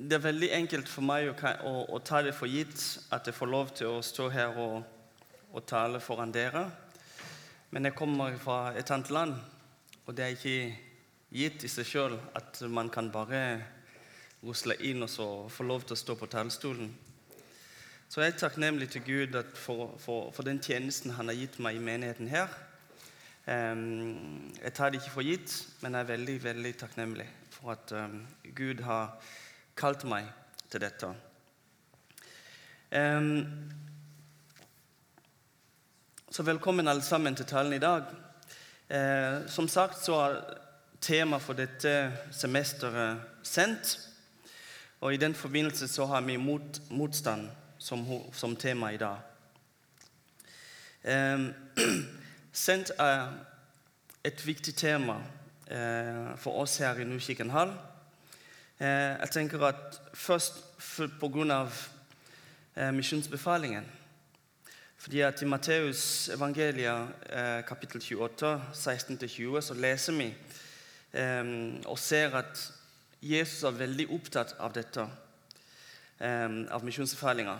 det er veldig enkelt for meg å, å, å ta det for gitt at jeg får lov til å stå her og, og tale foran dere. Men jeg kommer fra et annet land, og det er ikke gitt i seg sjøl at man kan bare rusle inn og få lov til å stå på talerstolen. Så jeg er takknemlig til Gud for, for, for den tjenesten han har gitt meg i menigheten her. Um, jeg tar det ikke for gitt, men jeg er veldig, veldig takknemlig for at um, Gud har kalt meg til dette. Så velkommen alle sammen til talen i dag. Eh, som sagt så er tema for dette semesteret sendt. Og i den forbindelse så har vi mot, motstand som, som tema i dag. Sendt er et viktig tema eh, for oss her i Nukikken hall. Eh, jeg tenker at først pga. eh, misjonsbefalingen. Fordi at I Matteus evangeliet eh, kapittel 28, 16-20, så leser vi eh, og ser at Jesus er veldig opptatt av dette, eh, av misjonsbefalinga.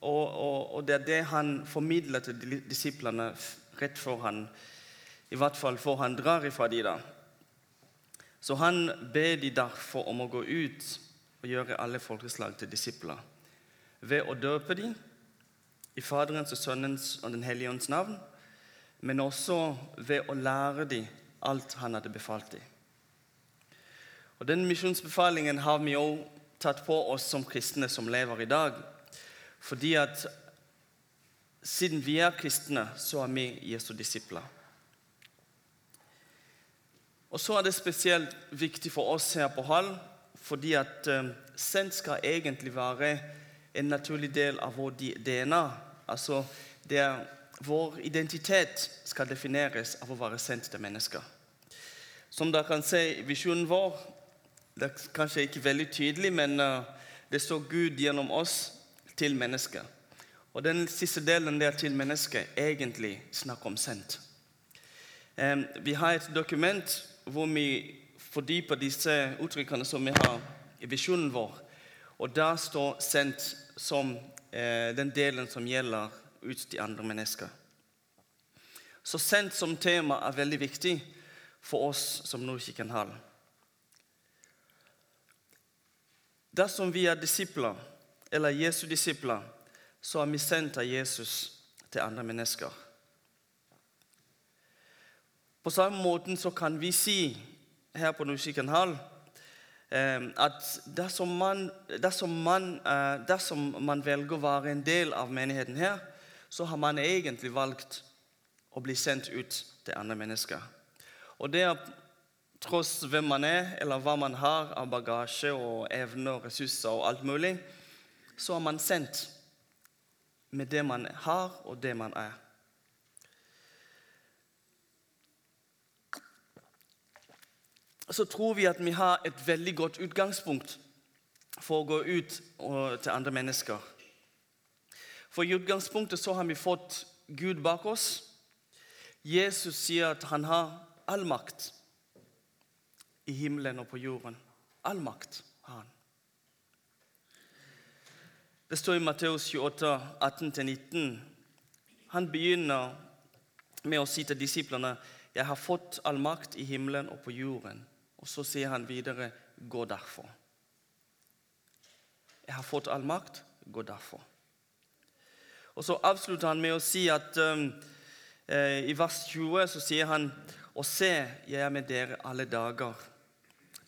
Og, og, og det er det han formidler til disiplene rett før han i hvert fall før han drar ifra de da. Så han ber de derfor om å gå ut og gjøre alle folkeslag til disipler ved å døpe dem i Faderens og Sønnens og Den hellige ånds navn, men også ved å lære dem alt han hadde befalt dem. Og Den misjonsbefalingen har vi også tatt på oss som kristne som lever i dag. Fordi at siden vi er kristne, så er vi Jesu disipler. Og så er det spesielt viktig for oss her på Hall, fordi at eh, sendt skal egentlig være en naturlig del av vår DNA. Altså det er vår identitet skal defineres av å være sendt til mennesker. Som dere kan se i visjonen vår, det er kanskje ikke veldig tydelig, men eh, det står Gud gjennom oss til mennesker. Og den siste delen der til mennesker egentlig snakker om sendt. Vi har et dokument hvor vi fordyper disse uttrykkene som vi har i visjonen vår. Og der står 'sendt' som eh, den delen som gjelder ut til andre mennesker. Så 'sendt' som tema er veldig viktig for oss som Nordkirken Hall. Dersom vi er disipler, eller Jesu disipler, så er vi sendt av Jesus til andre mennesker. På samme måten så kan vi si her på Nordkirken Hall eh, at dersom man, dersom, man, eh, dersom man velger å være en del av menigheten her, så har man egentlig valgt å bli sendt ut til andre mennesker. Og det er tross hvem man er, eller hva man har av bagasje og evner, ressurser og alt mulig, så er man sendt med det man har, og det man er. Så tror vi at vi har et veldig godt utgangspunkt for å gå ut og, til andre mennesker. For i utgangspunktet så har vi fått Gud bak oss. Jesus sier at han har all makt i himmelen og på jorden. All makt har han. Det står i Matteus 28, 18-19. Han begynner med å si til disiplene jeg har fått all makt i himmelen og på jorden. Og så sier han videre, gå derfor. Jeg har fått all makt, gå derfor. Og så avslutter han med å si at um, eh, i vers 20 så sier han, og se, jeg er med dere alle dager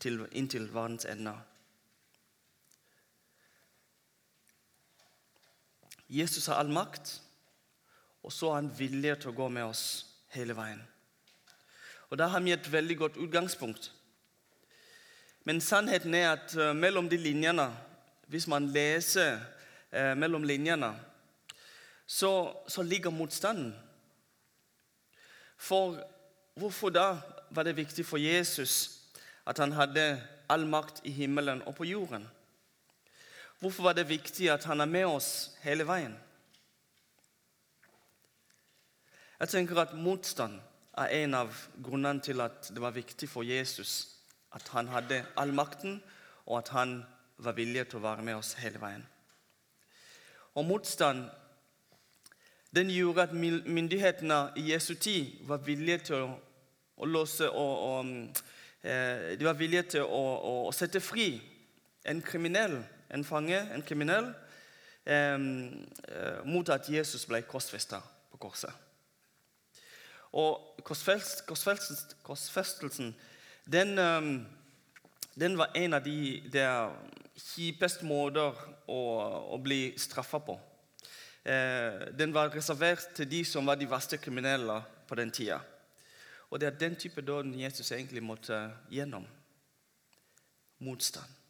til, inntil verdens ende. Jesus har all makt, og så er han villig til å gå med oss hele veien. Og Da har vi et veldig godt utgangspunkt. Men sannheten er at eh, mellom de linjene, hvis man leser eh, mellom linjene, så, så ligger motstanden. For hvorfor da var det viktig for Jesus at han hadde all makt i himmelen og på jorden? Hvorfor var det viktig at han er med oss hele veien? Jeg tenker at motstand er en av grunnene til at det var viktig for Jesus at han hadde all makten, og at han var villig til å være med oss hele veien. Og motstand den gjorde at myndighetene i Jesu tid var villige til å, å låse og, og, eh, De var villige til å, å, å, sette fri en kriminell, en fange, en kriminell, eh, eh mot at Jesus ble korsfesta på korset. Og korsfestelsen, korsfestelsen den, den, var en av de der kjipeste måter å, å bli straffa på. Eh, den var reservert til de som var de verste kriminelle på den tida. Og det er den type døden Jesus egentlig måtte gjennom. Motstand.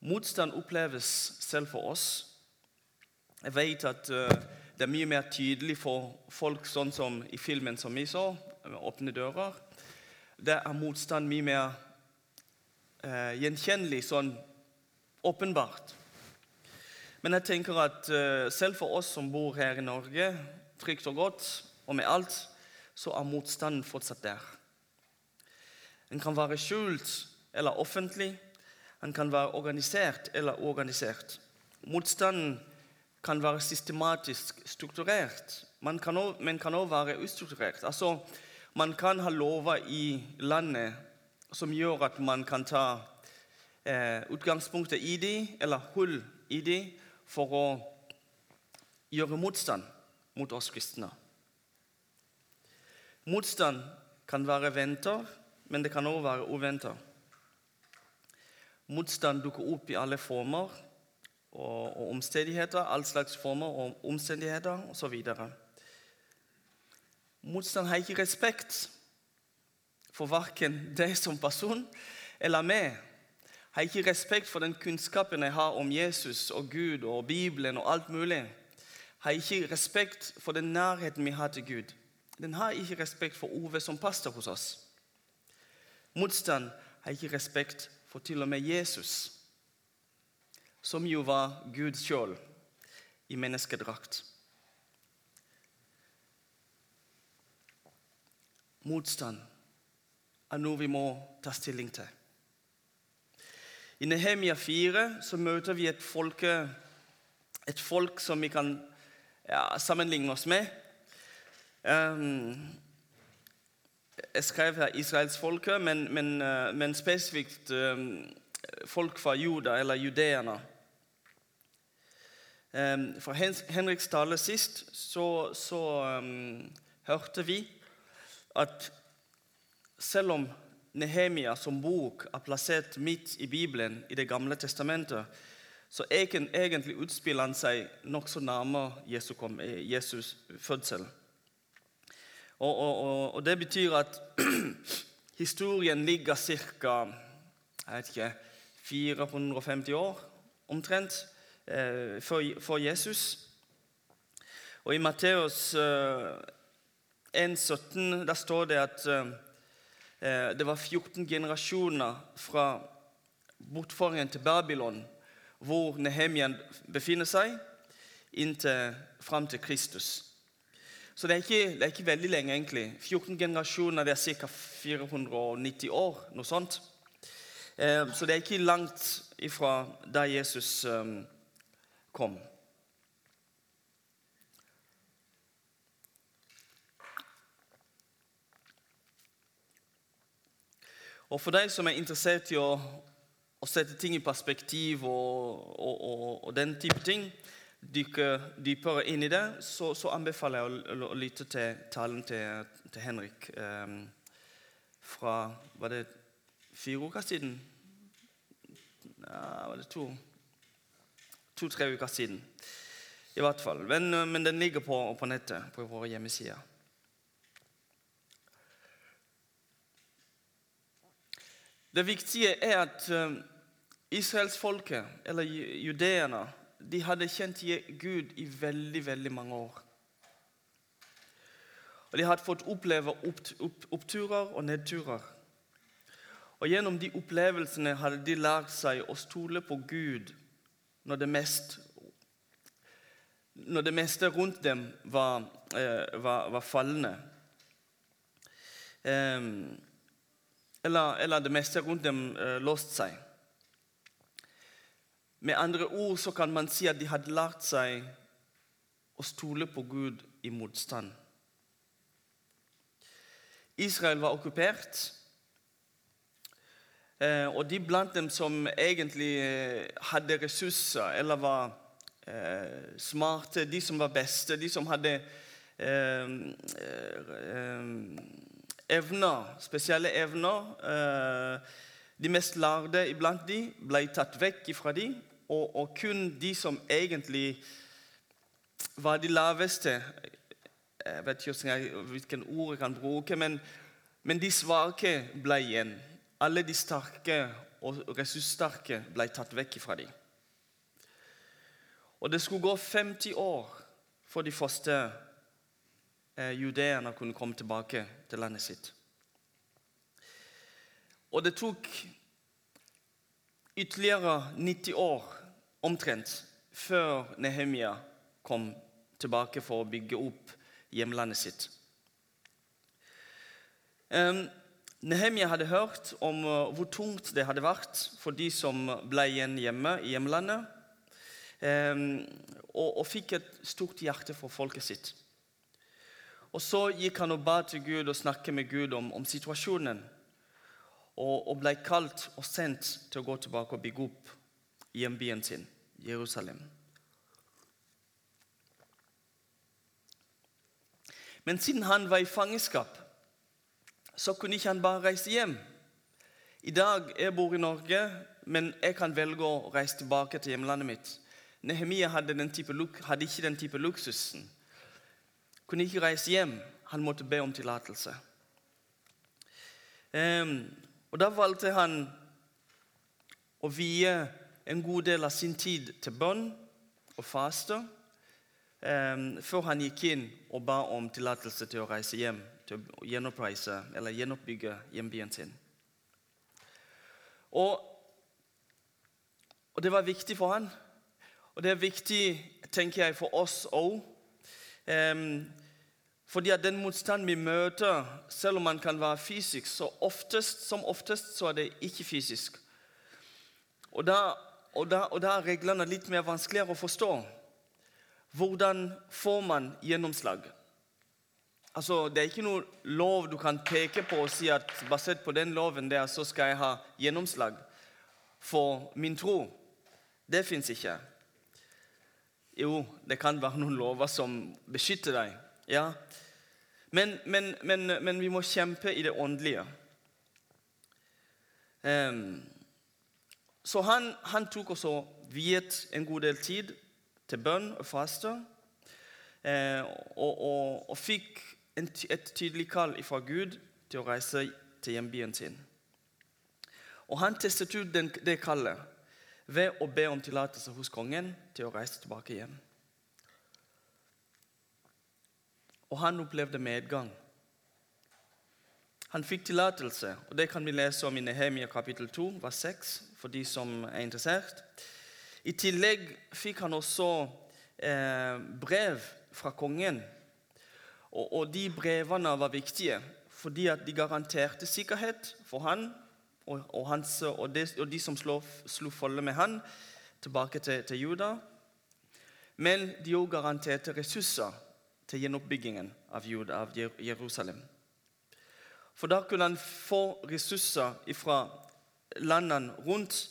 Motstand oppleves selv for oss. Jeg vet at uh, det er mye mer tydelig for folk sånn som i filmen som vi så, 'Åpne dører'. Det er motstand mye mer eh, gjenkjennelig, sånn åpenbart. Men jeg tenker at eh, selv for oss som bor her i Norge, trygt og godt, og med alt, så er motstanden fortsatt der. Den kan være skjult eller offentlig. Den kan være organisert eller uorganisert. Motstanden kan være systematisk strukturert, men kan også være ustrukturert. Altså, man kan ha lover i landet som gjør at man kan ta eh, utgangspunktet i dem, eller hull i dem, for å gjøre motstand mot oss kristne. Motstand kan være venter, men det kan også være uventa. Motstand dukker opp i alle former og, og omstendigheter, all slags former og omstendigheter osv. Motstand har ikke respekt for verken deg som person eller meg har ikke respekt for den kunnskapen jeg har om Jesus og Gud og Bibelen og alt mulig. Har ikke respekt for den nærheten vi har til Gud. Den har ikke respekt for Ove som pastor hos oss. Motstand har ikke respekt for til og med Jesus, som jo var Gud sjøl i menneskedrakt. Motstand er noe vi må ta stilling til. I Nehemia 4 så møter vi et, folke, et folk som vi kan ja, sammenligne oss med. Um, jeg skrev her israelsfolket, men, men, uh, men spesifikt um, folk fra Juda, eller judeerne. Um, fra Henriks tale sist så, så hørte vi at selv om Nehemia som bok er plassert midt i Bibelen, i Det gamle testamentet, så egentlig utspiller han seg nokså nærmere Jesus, eh, Jesus fødsel. Og, og, og, Det betyr at historien ligger ca. 450 år omtrent eh, for, Jesus. Og I Matteus eh, 1,17 der står det at eh, Eh, det var 14 generasjoner fra bortføringen til Babylon, hvor Nehemien befinner seg, inntil fram til Kristus. Så det er, ikke, det er ikke veldig lenge, egentlig. 14 generasjoner det er ca. 490 år. noe sånt. Eh, så det er ikke langt ifra der Jesus eh, kom. Og for deg som er interessert i å, å sette ting i perspektiv og, og, og, og, den type ting, dykke dypere inn i det, så, så anbefaler jeg å, å, lytte til talen til, til Henrik eh, fra Var det fire uker siden? Ja, var det to? To-tre uker siden. I hvert fall. Men, men den ligger på, på nettet på våre hjemmesider. Det viktige er at eh, israelsfolket, eller judeerne, de hadde kjent Gud i veldig, veldig mange år. Og De hadde fått oppleve oppturer og nedturer. Og Gjennom de opplevelsene hadde de lært seg å stole på Gud når det, mest, når det meste rundt dem var, eh, var, var fallende. Eller, eller det meste rundt dem eh, låst seg. Med andre ord så kan man si at de hadde lært seg å stole på Gud i motstand. Israel var okkupert, og de blant dem som egentlig eh, hadde ressurser eller var eh, smarte, de som var beste, de som hadde eh, eh, evner, spesielle evner De mest lærde iblant de ble tatt vekk fra de, og, og kun de som egentlig var de laveste Jeg vet ikke hvilken ord jeg kan bruke, men, men de svake ble igjen. Alle de sterke og ressurssterke ble tatt vekk fra dem. Og det skulle gå 50 år før de første eh, judeerne kunne komme tilbake til landet sitt. Og det tok ytterligere 90 år omtrent før Nehemia kom tilbake for å bygge opp hjemlandet sitt. Um, Nehemia hadde hørt om uh, hvor tungt det hadde vært for de som ble igjen hjemme i hjemlandet, um, og, og, fikk et stort hjerte for folket sitt. Og Så gikk han og ba til Gud og snakket med Gud om, om situasjonen, og, og, ble kalt og sendt til å gå tilbake og bygge opp hjembyen sin, Jerusalem. Men siden han var i fangenskap, så kunne ikke han bare reise hjem. I dag jeg bor i Norge, men jeg kan velge å reise tilbake til hjemlandet mitt. Nehemia hadde, hadde ikke den type luksusen. Kunne ikke reise hjem. Han måtte be om tillatelse. Um, og Da valgte han å vie en god del av sin tid til bønn og faste um, før han gikk inn og ba om tillatelse til å reise hjem, til å gjenoppreise eller gjenoppbygge hjembyen sin. Og, og, det var viktig for han. Og det er viktig, tenker jeg, for oss òg. Um, fordi at den motstand vi møter, selv om man kan være fysisk, så oftest, som oftest så er det ikke fysisk. Og da, og da, og da er reglene litt mer vanskeligere å forstå. Hvordan får man gjennomslag? Altså, Det er ikke noe lov du kan peke på og si at basert på den loven der, så skal jeg ha gjennomslag for min tro. Det fins ikke. Jo, det kan være noen lover som beskytter deg. Ja. Men, men, men, men vi må kjempe i det åndelige. Um, så han, han tok også viet en god del tid til bønn og faste. Eh, og, og, og, fikk et tydelig kall fra Gud til å reise til hjembyen sin. Og han testet ut den, det kallet ved å be om tillatelse hos kongen til å reise tilbake hjem. Og han opplevde medgang. Han fikk tillatelse, og det kan vi lese om i Nehemia kapittel 2, vers 6, for de som er interessert. I tillegg fikk han også eh, brev fra kongen. Og, og, de brevene var viktige fordi at de garanterte sikkerhet for han og, og, hans, og, de, de, som slo, slo folde med han tilbake til, til Juda. Men de òg garanterte ressurser til gjenoppbyggingen av, Juda, av Jerusalem. For da kunne han få ressurser fra landene rundt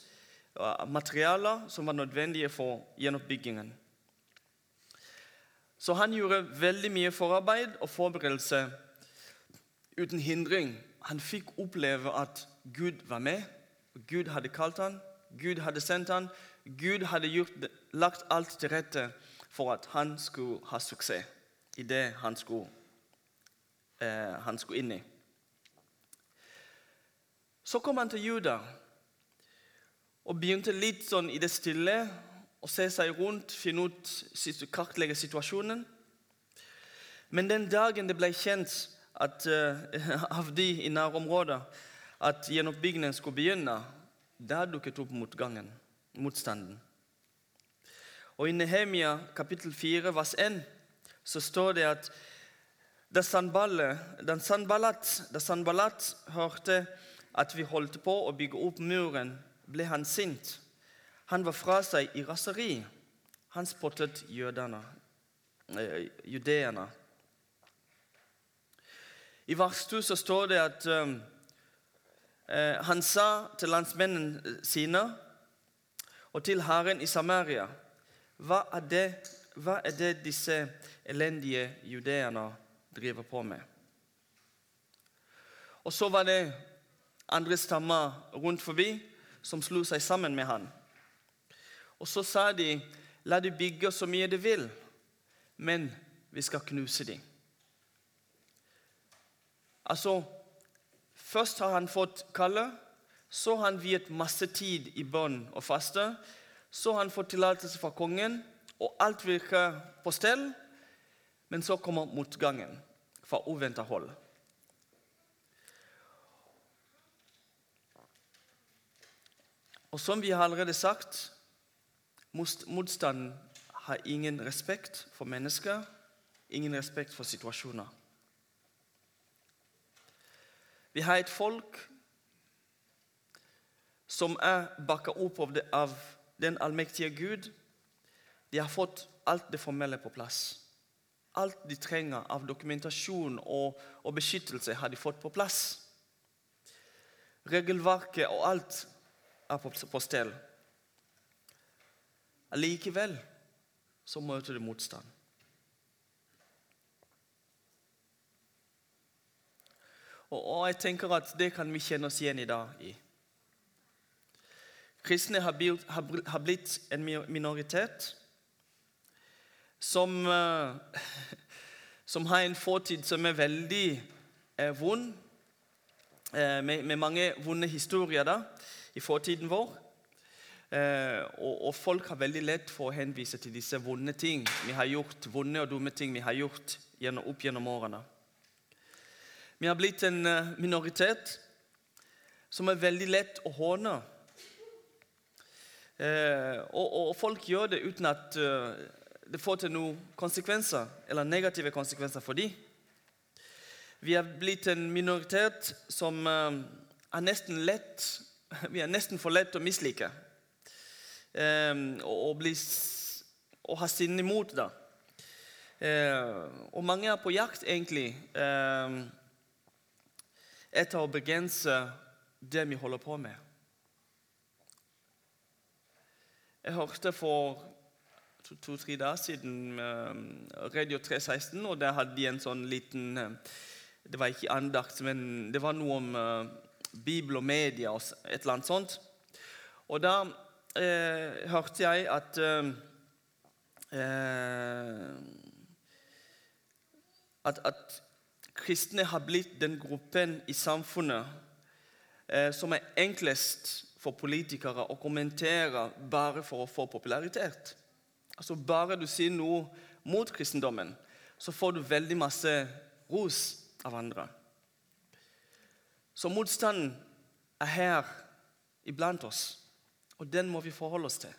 materialer som var nødvendige for gjenoppbyggingen. Så han gjorde veldig mye forarbeid og forberedelse uten hindring. Han fikk oppleve at Gud var med. Gud hadde kalt han, Gud hadde sendt han, Gud hadde gjort, lagt alt til rette for at han skulle ha suksess i det han skulle, eh, han skulle inn i. Så kom han til Juda og begynte litt sånn i det stille å se seg rundt, finne ut, kartlegge situasjonen. Men den dagen det ble kjent at, uh, av de i nærområdet at gjenoppbyggingen skulle begynne, da dukket opp motgangen, motstanden. Og I Nehemia kapittel 4 vers 1 så står det at da Sanballat hørte at vi holdt på å bygge opp muren, ble han sint. Han var fra seg i raseri. Han spottet jødene, eh, judeerne. I vers 2 så står det at um, eh, han sa til landsmennene sine og til Herren i Samaria hva er, det, hva er det disse elendige judeerne driver på med? Og så var det andre stammer rundt forbi som slo seg sammen med han. Og så sa de, la de bygge så mye de vil, men vi skal knuse dem. Altså, Først har han fått kalle, så har han viet masse tid i bønn og faste. Så har han fått tillatelse fra kongen, og alt virker på stell. Men så kommer motgangen fra uventa hold. Og som vi har allerede sagt, motstanden har ingen respekt for mennesker, ingen respekt for situasjoner. Vi har et folk som er bakka opp av, det, av den allmektige Gud. De har fått alt det formelle på plass. Alt de trenger av dokumentasjon og, og beskyttelse, har de fått på plass. Regelverket og alt er på, på stell. Allikevel så møter du motstand. Og, og, jeg tenker at det kan vi kjenne oss igjen i dag i. Kristne har blitt, har blitt en minoritet som, uh, som har en fortid som er veldig uh, vond, uh, med, med, mange vonde historier da, i fortiden vår. Og, og, folk har veldig lett for å henvise til disse vonde ting vi har gjort, vonde og dumme ting vi har gjort gjennom, opp gjennom årene. Vi har blitt en eh, minoritet som er veldig lett å håne. Eh, og, og, folk gjør det uten at uh, det får til noen konsekvenser, eller negative konsekvenser for dem. Vi er blitt en minoritet som uh, er nesten lett Vi er nesten for lett å mislike. Eh, og, bli, og ha sinne imot det. Eh, og mange er på jakt, egentlig. Eh, etter å begrense det vi holder på med. Jeg hørte for to-tre to, dager siden Radio 316, og der hadde de en sånn liten uh, Det var ikke andakt, men det var noe om uh, Bibel og media og et eller annet sånt. Og da hørte jeg at at, at kristne har blitt den gruppen i samfunnet eh, som er enklest for politikere å kommentere bare for å få popularitet. Altså Bare du sier noe mot kristendommen, så får du veldig masse ros av andre. Så motstanden er her iblant oss, og den må vi forholde oss til.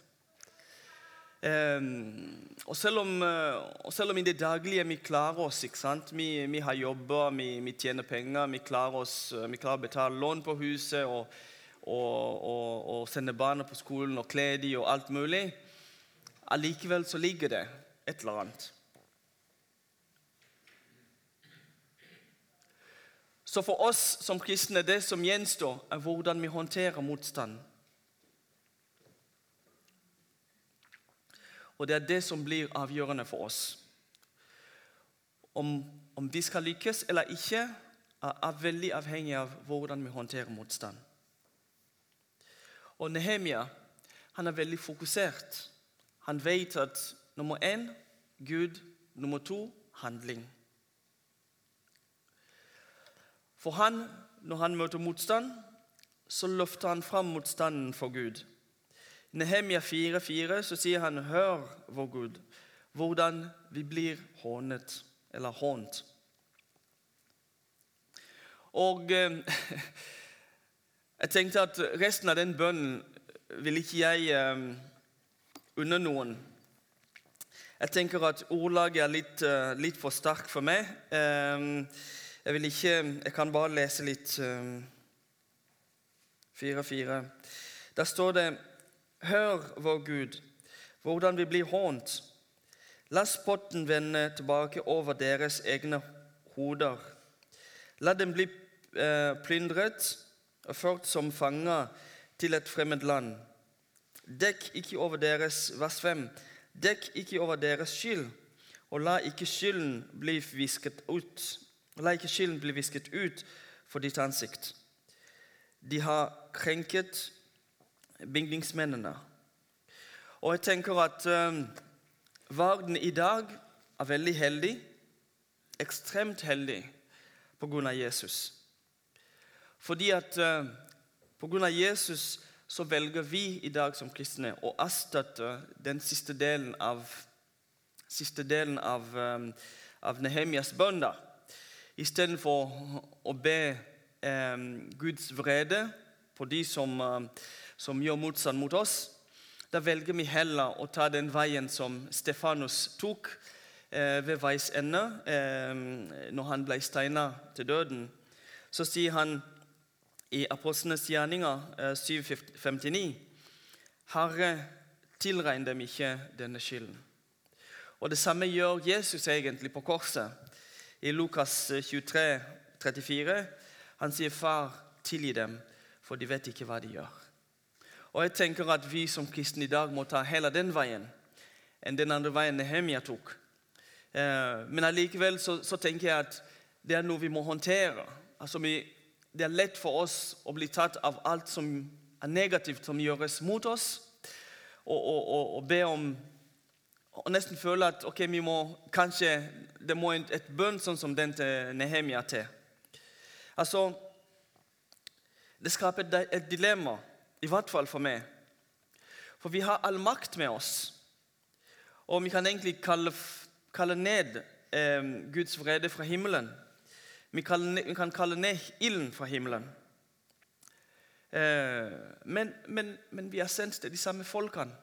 Um, og, selv om, uh, og, selv om, i det daglige vi klarer oss vi, vi, har jobber, vi, vi, tjener penger, vi klarer, oss, uh, vi klarer, å betale lån på huset og, og, og sende barna på skolen og kle dem og alt mulig Allikevel så ligger det et eller annet. Så for oss som kristne, det som gjenstår, er hvordan vi håndterer motstand. Og det er det som blir avgjørende for oss. Om, om vi skal lykkes eller ikke, er veldig avhengig av hvordan vi håndterer motstand. Og Nehemia han er veldig fokusert. Han vet at nummer én Gud, nummer to handling. For han, når han møter motstand, så løfter han fram motstanden for Gud. Nehemia 4,4 så sier han, 'Hør, vår Gud, hvordan vi blir hånet, eller hånt.' Og eh, jeg tenkte at resten av den bønnen vil ikke jeg eh, unne noen. Jeg tenker at ordlaget er litt, eh, litt for sterkt for meg. Eh, jeg vil ikke Jeg kan bare lese litt eh, 4.4. Der står det Hør, vår Gud, hvordan vi blir hånt. La spotten vende tilbake over deres egne hoder. La dem bli eh, plyndret og ført som fanger til et fremmed land. Dekk ikke over deres vers 5. Dekk ikke over deres skyld, og la ikke skylden bli visket ut. La ikke skylden bli visket ut for ditt ansikt. De har krenket bygningsmennene. Og jeg tenker at um, verden i dag er veldig heldig, ekstremt heldig, på grunn av Jesus. Fordi at uh, på grunn av Jesus så velger vi i dag som kristne å erstatte den siste delen av, siste delen av, um, av Nehemias bønn. Istedenfor å be um, Guds vrede på de som, um, som gjør motstand mot oss, da velger vi heller å ta den veien som Stefanus tok eh, ved veis ende eh, når han ble steina til døden. Så sier han i Apostlenes gjerninger eh, 7,59.: Herre, tilregn dem ikke denne skylden. Og Det samme gjør Jesus egentlig på korset. I Lukas 23, 34, han sier, 'Far, tilgi dem, for de vet ikke hva de gjør'. Og jeg tenker at vi som kristne i dag må ta hele den veien enn den andre veien Nehemia tok. Eh, men allikevel så, så, tenker jeg at det er noe vi må håndtere. Altså vi, det er lett for oss å bli tatt av alt som er negativt som gjøres mot oss, og, og, og, og be om og nesten føle at ok, vi må kanskje, det må et, bønn sånn som den til Nehemia til. Altså, Det skaper et dilemma. I hvert fall for meg. For vi har all makt med oss. Og vi kan egentlig kalle, kalle ned eh, Guds vrede fra himmelen. Vi, ned, vi, kan kalle ned ilden fra himmelen. Eh, men, men, men, vi har sendt til de samme folkene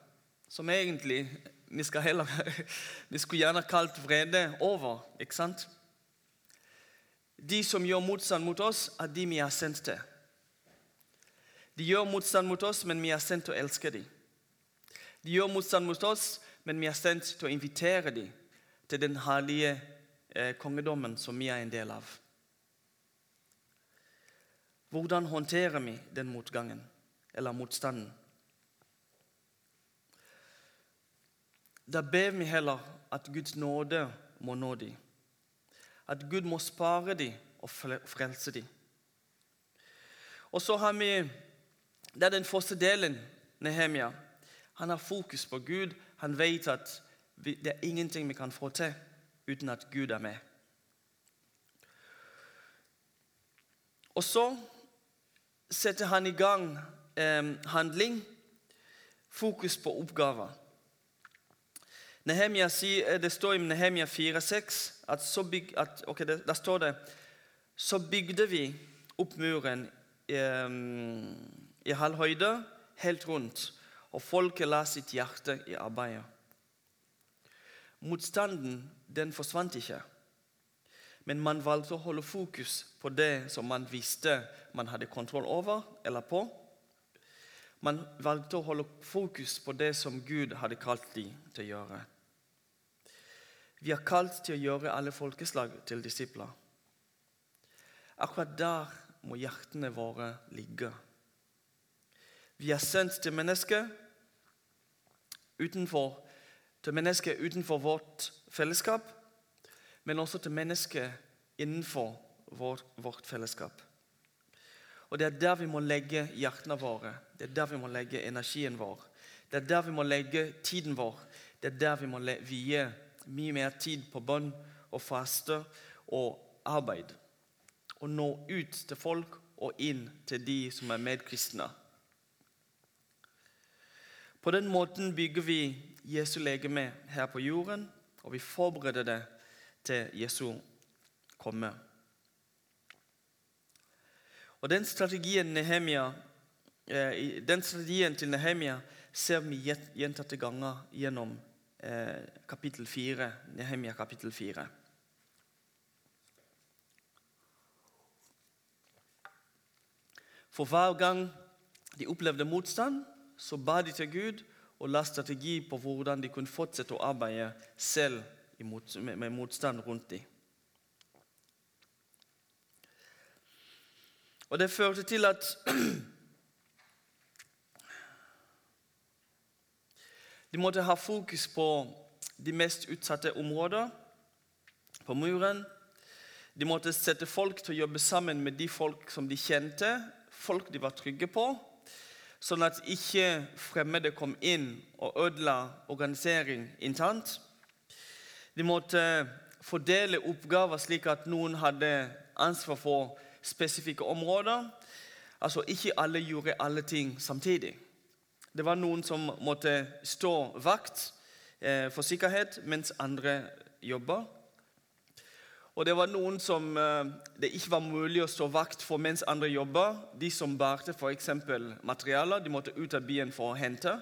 som egentlig vi, heller, vi skulle gjerne kalt vrede over. ikke sant? De som gjør motstand mot oss, er de vi har sendt til. De gjør motstand mot oss, men vi er sendt til å elske dem. De gjør motstand mot oss, men vi er sendt til å invitere dem til den herlige eh, kongedommen som vi er en del av. Hvordan håndterer vi den motgangen eller motstanden? Da ber vi heller at Guds nåde må nå dem. At Gud må spare dem og frelse dem. Og så har vi det er den første delen, Nehemia. Han har fokus på Gud. Han vet at det er ingenting vi kan få til uten at Gud er med. Og så setter han i gang eh, handling, fokus på oppgaver. Nehemia sier, eh, det står i Nehemia 4,6 at, så byg, at okay, der står det Så bygde vi opp muren eh, i halv høyde, helt rundt, og folket la sitt hjerte i arbeidet. Motstanden den forsvant ikke, men man valgte å holde fokus på det som man visste man hadde kontroll over eller på. Man valgte å holde fokus på det som Gud hadde kalt dem til å gjøre. Vi er kalt til å gjøre alle folkeslag til disipler. Akkurat der må hjertene våre ligge. Vi er sendt til mennesker utenfor, til utenfor vårt fellesskap, men også til mennesker innenfor vårt, vårt fellesskap. Og Det er der vi må legge hjertene våre, det er der vi må legge energien vår. Det er der vi må legge tiden vår. Det er der vi må vie mye mer tid på bønn og faste og arbeid. Og nå ut til folk og inn til de som er medkristne. På den måten bygger vi Jesu legeme her på jorden, og vi forbereder det til Jesu komme. Og Den strategien, Nehemia, eh, den strategien til Nehemia ser vi gjentatte ganger gjennom eh, kapittel 4, Nehemia kapittel 4. For hver gang de opplevde motstand, så ba de til Gud og la strategi på hvordan de kunne fortsette å arbeide selv med motstand rundt dem. Og det førte til at de måtte ha fokus på de mest utsatte områder på muren. De måtte sette folk til å jobbe sammen med de folk som de kjente, folk de var trygge på, sånn at ikke fremmede kom inn og ødela organisering internt. De måtte fordele oppgaver slik at noen hadde ansvar for spesifikke områder. Altså Ikke alle gjorde alle ting samtidig. Det var noen som måtte stå vakt eh, for sikkerhet, mens andre jobba. Og det var noen som eh, det ikke var mulig å stå vakt for mens andre jobba. De som bærte f.eks. materialer, de måtte ut av byen for å hente.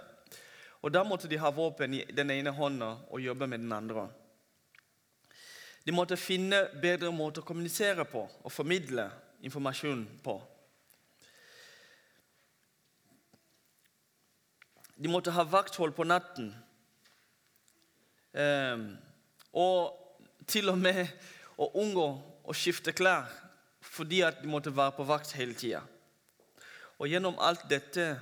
Og Da måtte de ha våpen i den ene hånda og jobbe med den andre. De måtte finne bedre måter å kommunisere på og formidle informasjon på. De måtte ha vakthold på natten. Um, og til og med å unngå å skifte klær fordi at de måtte være på vakt hele tida. Og gjennom alt dette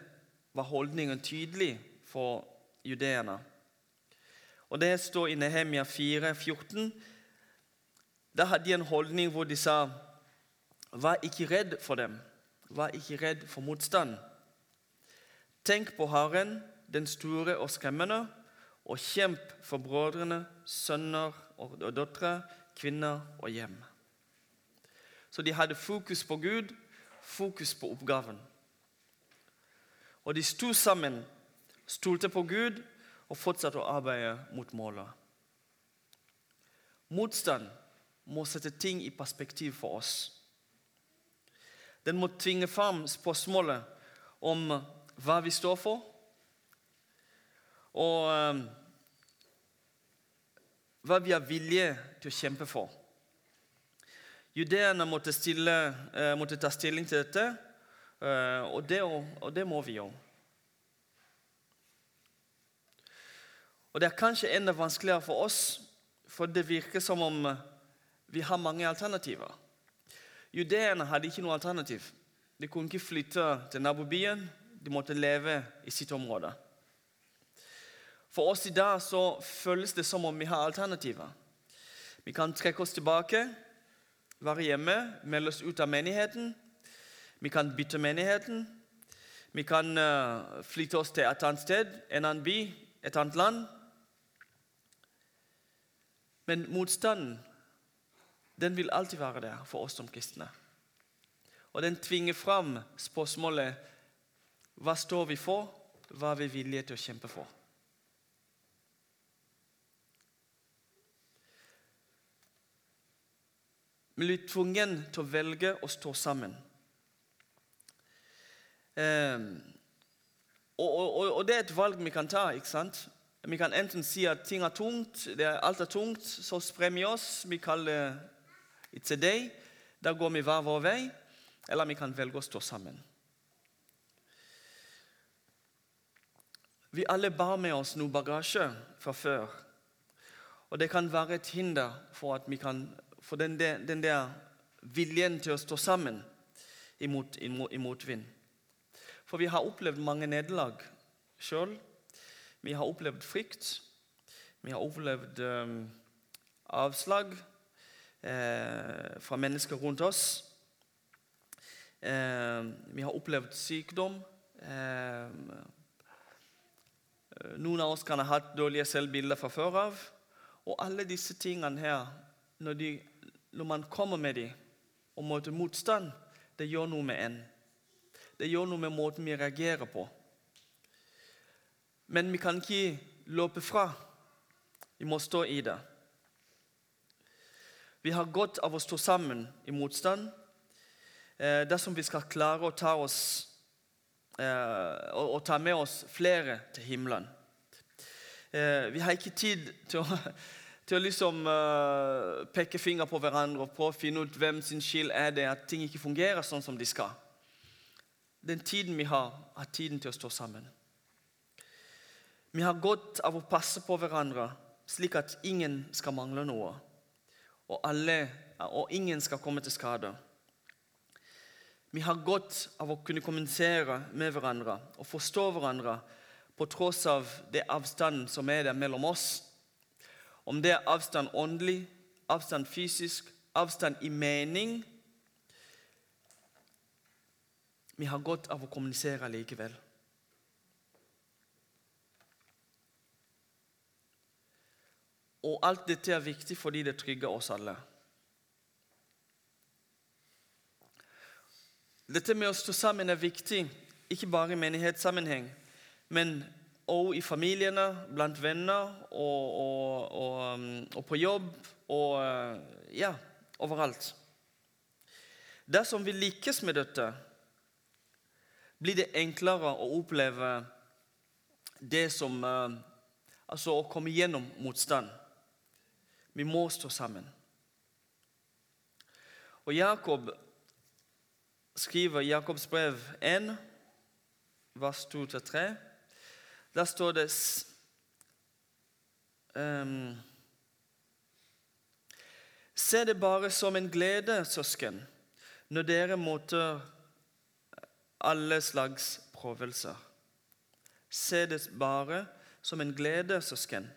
var holdningen tydelig for judeerne. Og Det står i Nehemia 4, 14. Da hadde de en holdning hvor de sa Vær ikke redd for dem. Vær ikke redd for motstand. Tenk på Haren, den store og skremmende, og kjemp for brødrene, sønner og døtre, kvinner og hjem. Så de hadde fokus på Gud, fokus på oppgaven. Og de sto sammen, stolte på Gud og fortsatte å arbeide mot målet. Motstand må sette ting i perspektiv for oss. Den må tvinge fram spørsmålet om hva vi står for, og um, hva vi har vilje til å kjempe for. Judeerne måtte, uh, måtte ta stilling til dette, uh, og, det, og det må vi gjøre. Og Det er kanskje enda vanskeligere for oss, for det virker som om vi har mange alternativer. Judeerne hadde ikke noe alternativ. De kunne ikke flytte til nabobyen. De måtte leve i sitt område. For oss i dag så føles det som om vi har alternativer. Vi kan trekke oss tilbake, være hjemme, melde oss ut av menigheten. Vi kan bytte menigheten. Vi kan uh, flytte oss til et annet sted, en annen by, et annet land. Men motstanden den vil alltid være der for oss som kristne. Og den tvinger fram spørsmålet hva står vi for, hva er vi villige til å kjempe for? Vi blir tvungen til å velge å stå sammen. Um, og, og, og, det er et valg vi kan ta. ikke sant? Vi kan enten si at ting er tungt, er, alt er tungt, så sprer vi oss. Vi kaller It's a. Da går vi hver vår vei, eller vi kan velge å stå sammen. Vi alle bar med oss noe bagasje fra før. Og det kan være et hinder for, at vi kan, for den, der, den der viljen til å stå sammen imot, motvind. For vi har opplevd mange nederlag sjøl. Vi har opplevd frykt. Vi har opplevd um, avslag eh, fra mennesker rundt oss. Eh, vi har opplevd sykdom. Eh, noen av oss kan ha hatt dårlige selvbilder fra før av. Og alle disse tingene her, når, de, når man kommer med dem og møter motstand, det gjør noe med en. Det gjør noe med måten vi reagerer på. Men vi kan ikke løpe fra. Vi må stå i det. Vi har godt av å stå sammen i motstand eh, dersom vi skal klare å ta, oss, eh, å, ta med oss flere til himmelen. Eh, vi har ikke tid til å, til å liksom, uh, peke finger på hverandre og prøve å finne ut hvem sin skyld er det at ting ikke fungerer sånn som de skal. den tiden vi har, er tiden til å stå sammen. Vi har godt av å passe på hverandre, slik at ingen skal mangle noe, og, alle, og ingen skal komme til skade. Vi har godt av å kunne kommunisere med hverandre og forstå hverandre på tross av det avstanden som er der mellom oss. Om det er avstand åndelig, avstand fysisk, avstand i mening Vi har godt av å kommunisere likevel. Og alt dette er viktig fordi det trygger oss alle. Dette med å stå sammen er viktig, ikke bare i menighetssammenheng, men også i familiene, blant venner og, og, og, um, og på jobb og ja, overalt. Dersom vi lykkes med dette, blir det enklere å oppleve det som uh, Altså å komme gjennom motstand. Vi må stå sammen. Og Jakob skriver i Jakobs brev 1, vers 2-3. Der står det um, Se det bare som en glede, søsken, når dere møter alle slags prøvelser. Se det bare som en glede, søsken,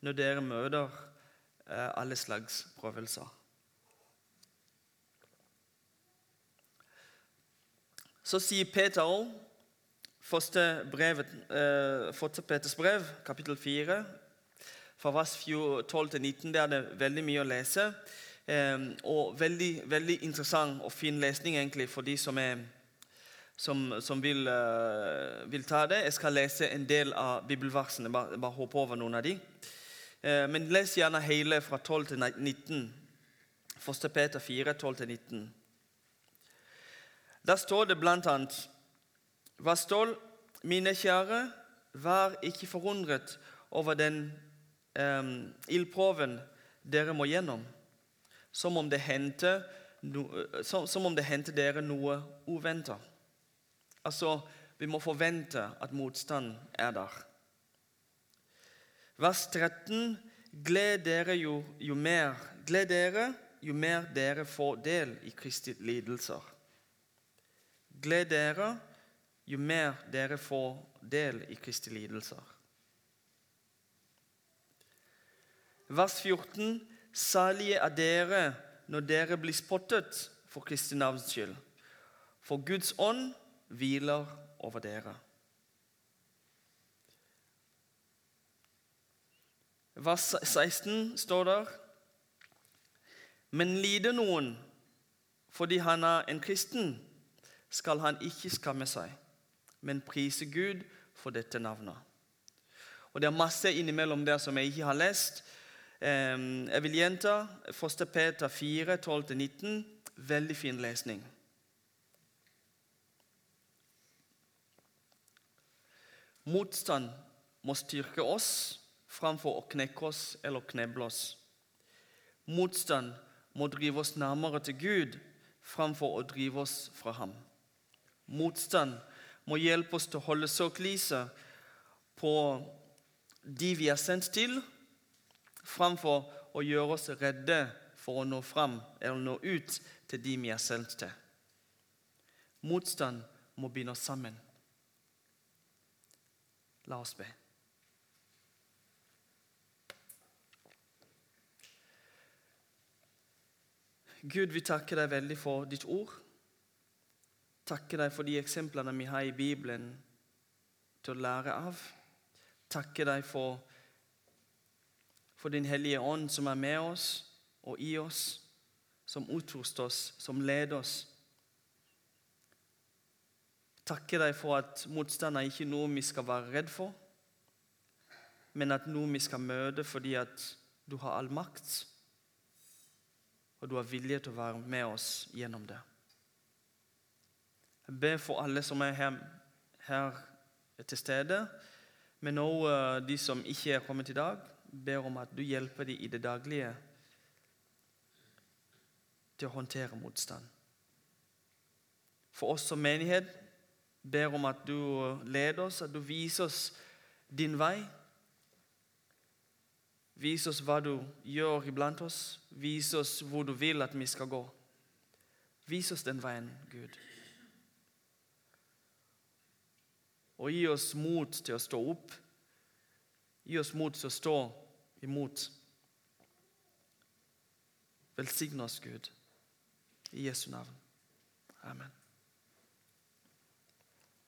når dere møter eh, alle slags prøvelser. Så sier Peter òg, første, brevet, eh, første Peters brev, kapittel 4, fra vers 12 til 19, der er det veldig mye å lese. Eh, og veldig, veldig interessant og fin lesning egentlig for de som, er, som, som vil, eh, vil, ta det. Jeg skal lese en del av bibelversene, bare, bare hoppe over noen av de. Eh, men les gjerne hele fra 12 til 19. Første Peter 4, 12 til 19. Der står det blant annet Hva stolt, Mine kjære, vær ikke forundret over den um, ildprøven dere må gjennom, som om det hendte, no, som, som om det hendte dere noe uventa. Altså, vi må forvente at motstand er der. Vers 13.: Gled dere jo, jo mer Gled dere jo mer dere får del i Kristi lidelser. Gled dere jo mer dere får del i Kristi lidelser. Vers 14.: Salige er dere når dere blir spottet for Kristi navns skyld, for Guds ånd hviler over dere. Vers 16 står der Men lider noen fordi han er en kristen, skal han ikke skamme seg, men prise Gud for dette navnet. Og Det er masse innimellom der som jeg ikke har lest. Jeg vil gjenta 1. Peter 4, 12-19. Veldig fin lesning. Motstand må styrke oss framfor å knekke oss eller kneble oss. Motstand må drive oss nærmere til Gud framfor å drive oss fra ham. Motstand må hjelpe oss til å holde søkelyset på de vi er sendt til, framfor å gjøre oss redde for å nå fram eller nå ut til de vi er sendt til. Motstand må binde oss sammen. La oss be. Gud, vi takker deg veldig for ditt ord. Takker deg for de eksemplene vi har i Bibelen til å lære av. Takke deg for, for Din Hellige Ånd som er med oss og i oss, som utruster oss, som leder oss. Takke deg for at motstand er ikke noe vi skal være redd for, men at noe vi skal møte fordi at du har all makt og du har vilje til å være med oss gjennom det. Jeg ber for alle som er her, her til stede, men også eh, de som ikke er kommet i dag. ber om at du hjelper dem i det daglige til å håndtere motstand. For oss som menighet ber om at du leder oss, at du viser oss din vei. Vis oss hva du gjør iblant oss. Vis oss hvor du vil at vi skal gå. Vis oss den veien, Gud. Og gi oss mot til å stå opp. Gi oss mot til å stå imot. Velsign oss, Gud. I Jesu navn. Amen.